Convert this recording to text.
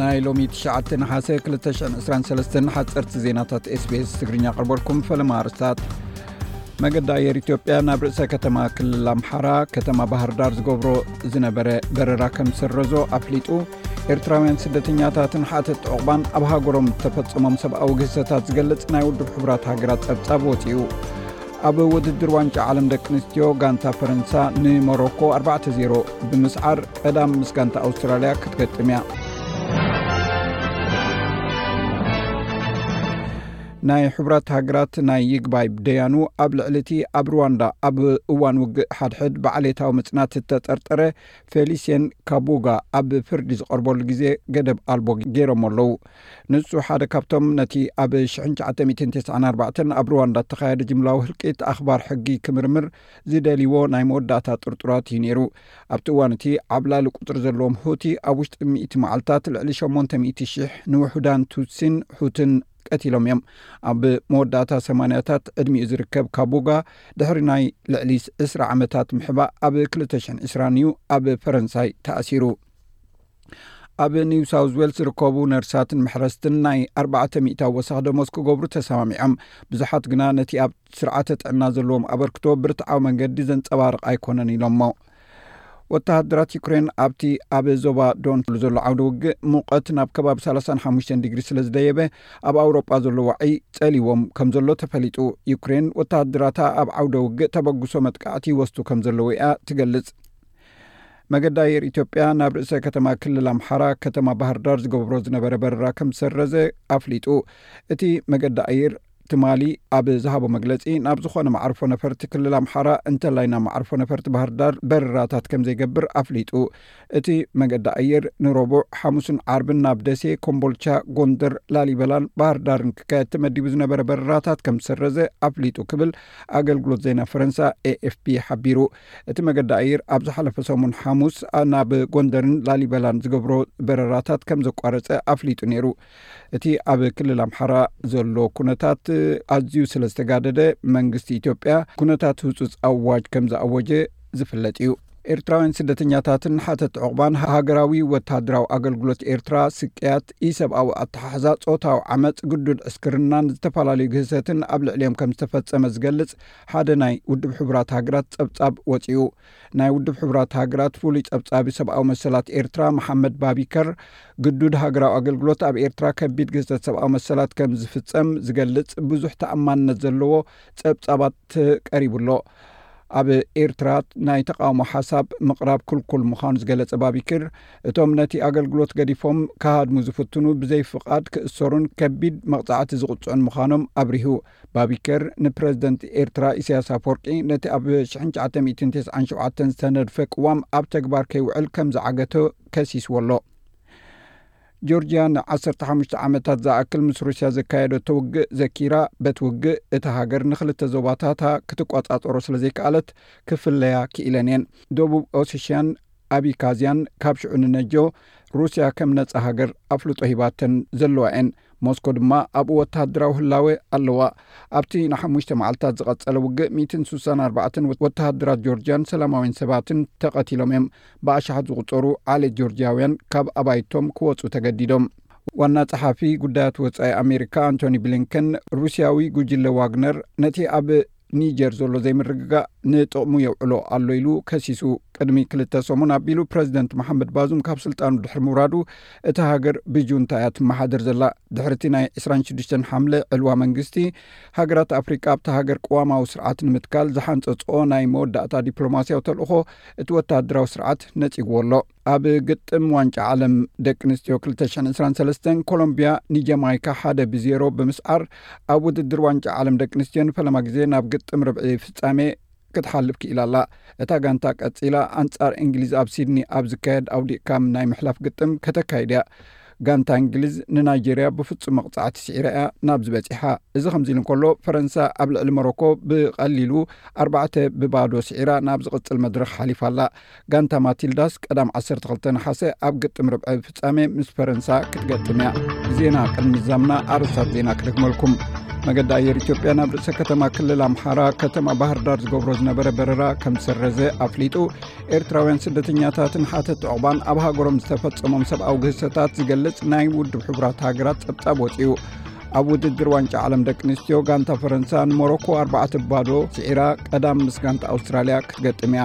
ናይ ሎሚ ትሽዓተ ነሓሰ 223 ሓፀርቲ ዜናታት ስቤስ ትግርኛ ቅርበልኩም ፈለማ ኣርስታት መገዲ ኣየር ኢትዮጵያ ናብ ርእሰ ከተማ ክልል ኣምሓራ ከተማ ባህርዳር ዝገብሮ ዝነበረ በረራ ከም ዝሰረዞ ኣፍሊጡ ኤርትራውያን ስደተኛታትን ሓተት ዕቑባን ኣብ ሃገሮም ዝተፈፀሞም ሰብኣዊ ግህሰታት ዝገልፅ ናይ ውድብ ሕቡራት ሃገራት ፀብፃብ ወፅኡ ኣብ ውድድር ዋንጫ ዓለም ደቂ ኣንስትዮ ጋንታ ፈረንሳ ንሞሮኮ 40 ብምስዓር ቀዳም ምስ ጋንታ ኣውስትራልያ ክትገጥም እያ ናይ ሕቡራት ሃገራት ናይ ይግባይ ደያኑ ኣብ ልዕሊ እቲ ኣብ ሩዋንዳ ኣብ እዋን ውግእ ሓድሕድ ብዓሌታዊ ምፅናት እተጠርጠረ ፌሊስን ካቡጋ ኣብ ፍርዲ ዝቐርበሉ ግዜ ገደብ ኣልቦ ገይሮሞ ኣለዉ ንሱ ሓደ ካብቶም ነቲ ኣብ ሽሕን ትሽዓተ ሚእትን ተስዓን ኣርባዕተን ኣብ ሩዋንዳ እተኻየደ ጅምላዊ ህልቂት ኣኽባር ሕጊ ክምርምር ዝደልይዎ ናይ መወዳእታ ጥርጡራት እዩ ነይሩ። ኣብቲ እዋን እቲ ዓብላሊ ቁጽሪ ዘለዎም ሆቲ ኣብ ውሽጢ ሚእቲ መዓልታት ልዕሊ ሸሞንተ ሚእቲ ሽሕ ንውሑዳን ቱትሲን ሑትን ቀቲሎም እዮም። ኣብ መወዳእታ ሰማንያታት ዕድሚኡ ዝርከብ ካቡጋ ድሕሪ ናይ ልዕሊ ዕስራ ዓመታት ምሕባእ ኣብ ክልተ ሽሕን ዕስራን እዩ ኣብ ፈረንሳይ ተኣሲሩ። ኣብ ኒው ሳውት ዌልስ ዝርከቡ ነርሳትን መሕረስትን ናይ ኣርባዕተ ሚእታ ወሳኺ ደሞዝ ክገብሩ ተሰማሚዖም ብዙሓት ግና ነቲ ኣብ ስርዓተ ጥዕና ዘለዎም ኣበርክቶ ብርትዓዊ መንገዲ ዘንፀባርቕ ኣይኮነን ኢሎሞ ወተሃደራት ዩክሬን ኣብቲ ኣብ ዞባ ዶን ዘሎ ዓውደ ውግእ ሙቐት ናብ ከባቢ 35 ዲግሪ ስለ ዝደየበ ኣብ ኣውሮጳ ዘሎ ዋዒ ጸልዎም ከም ዘሎ ተፈሊጡ ዩክሬን ወተሃደራታ ኣብ ዓውደ ውግእ ተበግሶ መጥቃዕቲ ይወስቱ ከም ዘለዉ እያ ትገልጽ መገዲ ኣየር ኢትዮጵያ ናብ ርእሰ ከተማ ክልል ኣምሓራ ከተማ ባህርዳር ዝገብሮ ዝነበረ በረራ ከም ዝሰረዘ ኣፍሊጡ እቲ መገዲ ኣየር ትማሊ ኣብ ዝሃቦ መግለፂ ናብ ዝኾነ ማዕርፎ ነፈርቲ ክልል ኣምሓራ እንተላይ ናብ ማዕርፎ ነፈርቲ ባህርዳር በረራታት ከም ዘይገብር ኣፍሊጡ እቲ መገዲ ኣየር ንረቡዕ ሓሙስን ዓርብን ናብ ደሴ ኮምቦልቻ ጎንደር ላሊበላን ባህርዳርን ክካየድ ተመዲቡ ዝነበረ በረራታት ከም ዝሰረዘ ኣፍሊጡ ክብል ኣገልግሎት ዜና ፈረንሳ ኤኤፍፒ ሓቢሩ እቲ መገዲ ኣየር ኣብ ዝሓለፈ ሰሙን ሓሙስ ናብ ጎንደርን ላሊበላን ዝገብሮ በረራታት ከም ዘቋረፀ ኣፍሊጡ ነይሩ። እቲ ኣብ ክልል ኣምሓራ ዘሎ ኩነታት ኣዝዩ ስለ ዝተጋደደ መንግስቲ ኢትዮጵያ ኩነታት ህፁፅ ኣዋጅ ከም ዝኣወጀ ዝፍለጥ እዩ። ኤርትራውያን ስደተኛታትን ሓተቲ ዕቑባን ሃገራዊ ወተሃደራዊ ኣገልግሎት ኤርትራ ስቅያት፣ ኢሰብኣዊ ኣተሓሕዛ፣ ጾታዊ ዓመጽ፣ ግዱድ ዕስክርናን ዝተፈላለዩ ግህሰትን ኣብ ልዕሊኦም ከም ዝተፈጸመ ዝገልጽ ሓደ ናይ ውድብ ሕቡራት ሃገራት ጸብጻብ ወጺኡ። ናይ ውድብ ሕቡራት ሃገራት ፍሉይ ጸብጻቢ ሰብኣዊ መሰላት ኤርትራ መሓመድ ባቢከር፣ ግዱድ ሃገራዊ ኣገልግሎት ኣብ ኤርትራ ከቢድ ግህሰት ሰብኣዊ መሰላት ከም ዝፍጸም ዝገልጽ ብዙሕ ተኣማንነት ዘለዎ ጸብጻባት ቀሪቡ ኣሎ። ኣብ ኤርትራ ናይ ተቃውሞ ሓሳብ ምቕራብ ክልኩል ምዃኑ ዝገለጸ ባቢኪር፣ እቶም ነቲ ኣገልግሎት ገዲፎም ክሃድሙ ዝፍትኑ ብዘይ ፍቓድ ክእሰሩን ከቢድ መቕጻዕቲ ዝቕጽዑን ምዃኖም ኣብሪሁ። ባቢከር ንፕረዚደንት ኤርትራ ኢሳያስ ኣፍወርቂ ነቲ ኣብ ሽሕን ትሽዓተ ሚእትን ተስዓን ሸውዓተን ዝተነድፈ ቅዋም ኣብ ተግባር ከይውዕል ከም ዝዓገቶ ከሲስዎ ኣሎ። ጆርጅያ ንዓሰርተ ሓሙሽተ ዓመታት ዝኣክል ምስ ሩስያ ዘካየደቶ ውግእ ዘኪራ፣ በቲ ውግእ እታ ሃገር ንኽልተ ዞባታታ ክትቆጻጸሮ ስለ ዘይከኣለት ክፍለያ ክኢለን እየን። ደቡብ ኦሰሽያን ኣቢካዝያን ካብ ሽዑ ንነጆ ሩስያ ከም ነጻ ሃገር ኣፍልጦ ሂባተን ዘለዋ እየን። ሞስኮ ድማ ኣብኡ ወተሃደራዊ ህላወ ኣለዋ። ኣብቲ ንሓሙሽተ መዓልታት ዝቐጸለ ውግእ ሚእትን ስሳን ኣርባዕተን ወተሃደራት ጆርጅያን ሰላማውያን ሰባትን ተቐቲሎም እዮም። ብኣሽሓት ዝቑጸሩ ዓሌት ጆርጅያውያን ካብ ኣባይቶም ክወጹ ተገዲዶም። ዋና ጸሓፊ ጉዳያት ወጻኢ ኣሜሪካ ኣንቶኒ ብሊንከን ሩስያዊ ጉጅለ ዋግነር ነቲ ኣብ ኒጀር ዘሎ ዘይምርግጋእ ንጥቕሙ የውዕሎ ኣሎ ኢሉ ከሲሱ ቅድሚ ክልተ ሰሙን ኣቢሉ ፕረዚደንት መሓመድ ባዙም ካብ ስልጣኑ ድሕሪ ምውራዱ እታ ሃገር ብጁንታ እያ ትመሓደር ዘላ ድሕሪ እቲ ናይ 26 ሓምለ ዕልዋ መንግስቲ ሃገራት ኣፍሪቃ ኣብታ ሃገር ቅዋማዊ ስርዓት ንምትካል ዝሓንፀፅኦ ናይ መወዳእታ ዲፕሎማስያዊ ተልእኾ እቲ ወተሃደራዊ ስርዓት ነፂግዎ ኣሎ ኣብ ግጥም ዋንጫ ዓለም ደቂ ኣንስትዮ 223 ኮሎምቢያ ንጀማይካ ሓደ ብዜሮ ብምስዓር ኣብ ውድድር ዋንጫ ዓለም ደቂ ኣንስትዮ ንፈለማ ግዜ ናብ ግጥም ርብዒ ፍጻሜ ክትሓልፍ ክኢላ ኣላ እታ ጋንታ ቀጺላ ኣንጻር እንግሊዝ ኣብ ሲድኒ ኣብ ዝካየድ ኣውዲቕካም ናይ ምሕላፍ ግጥም ከተካይድ እያ ጋንታ እንግሊዝ ንናይጀርያ ብፍጹም መቕጻዕቲ ስዒራ እያ ናብ ዝበጺሓ እዚ ከምዚ ኢሉ እንከሎ ፈረንሳ ኣብ ልዕሊ ሞሮኮ ብቐሊሉ ኣርባዕተ ብባዶ ስዒራ ናብ ዝቕጽል መድረኽ ሓሊፋ ኣላ ጋንታ ማቲልዳስ ቀዳም 12 ነሓሰ ኣብ ግጥም ርብዐ ፍጻሜ ምስ ፈረንሳ ክትገጥም እያ ዜና ቅድሚ ዛምና ኣርስታት ዜና ክደግመልኩም መገዲ ኣየር ኢትዮጵያ ናብ ርእሰ ከተማ ክልል ኣምሓራ ከተማ ባህርዳር ዝገብሮ ዝነበረ በረራ ከም ዝሰረዘ ኣፍሊጡ ኤርትራውያን ስደተኛታትን ሓተት ዕቑባን ኣብ ሃገሮም ዝተፈፀሞም ሰብኣዊ ግህሰታት ዝገልፅ ናይ ውድብ ሕቡራት ሃገራት ፀብፃብ ወፅኡ ኣብ ውድድር ዋንጫ ዓለም ደቂ ኣንስትዮ ጋንታ ፈረንሳ ንሞሮኮ ኣርባዕተ ባዶ ስዒራ ቀዳም ምስ ጋንታ ኣውስትራልያ ክትገጥም እያ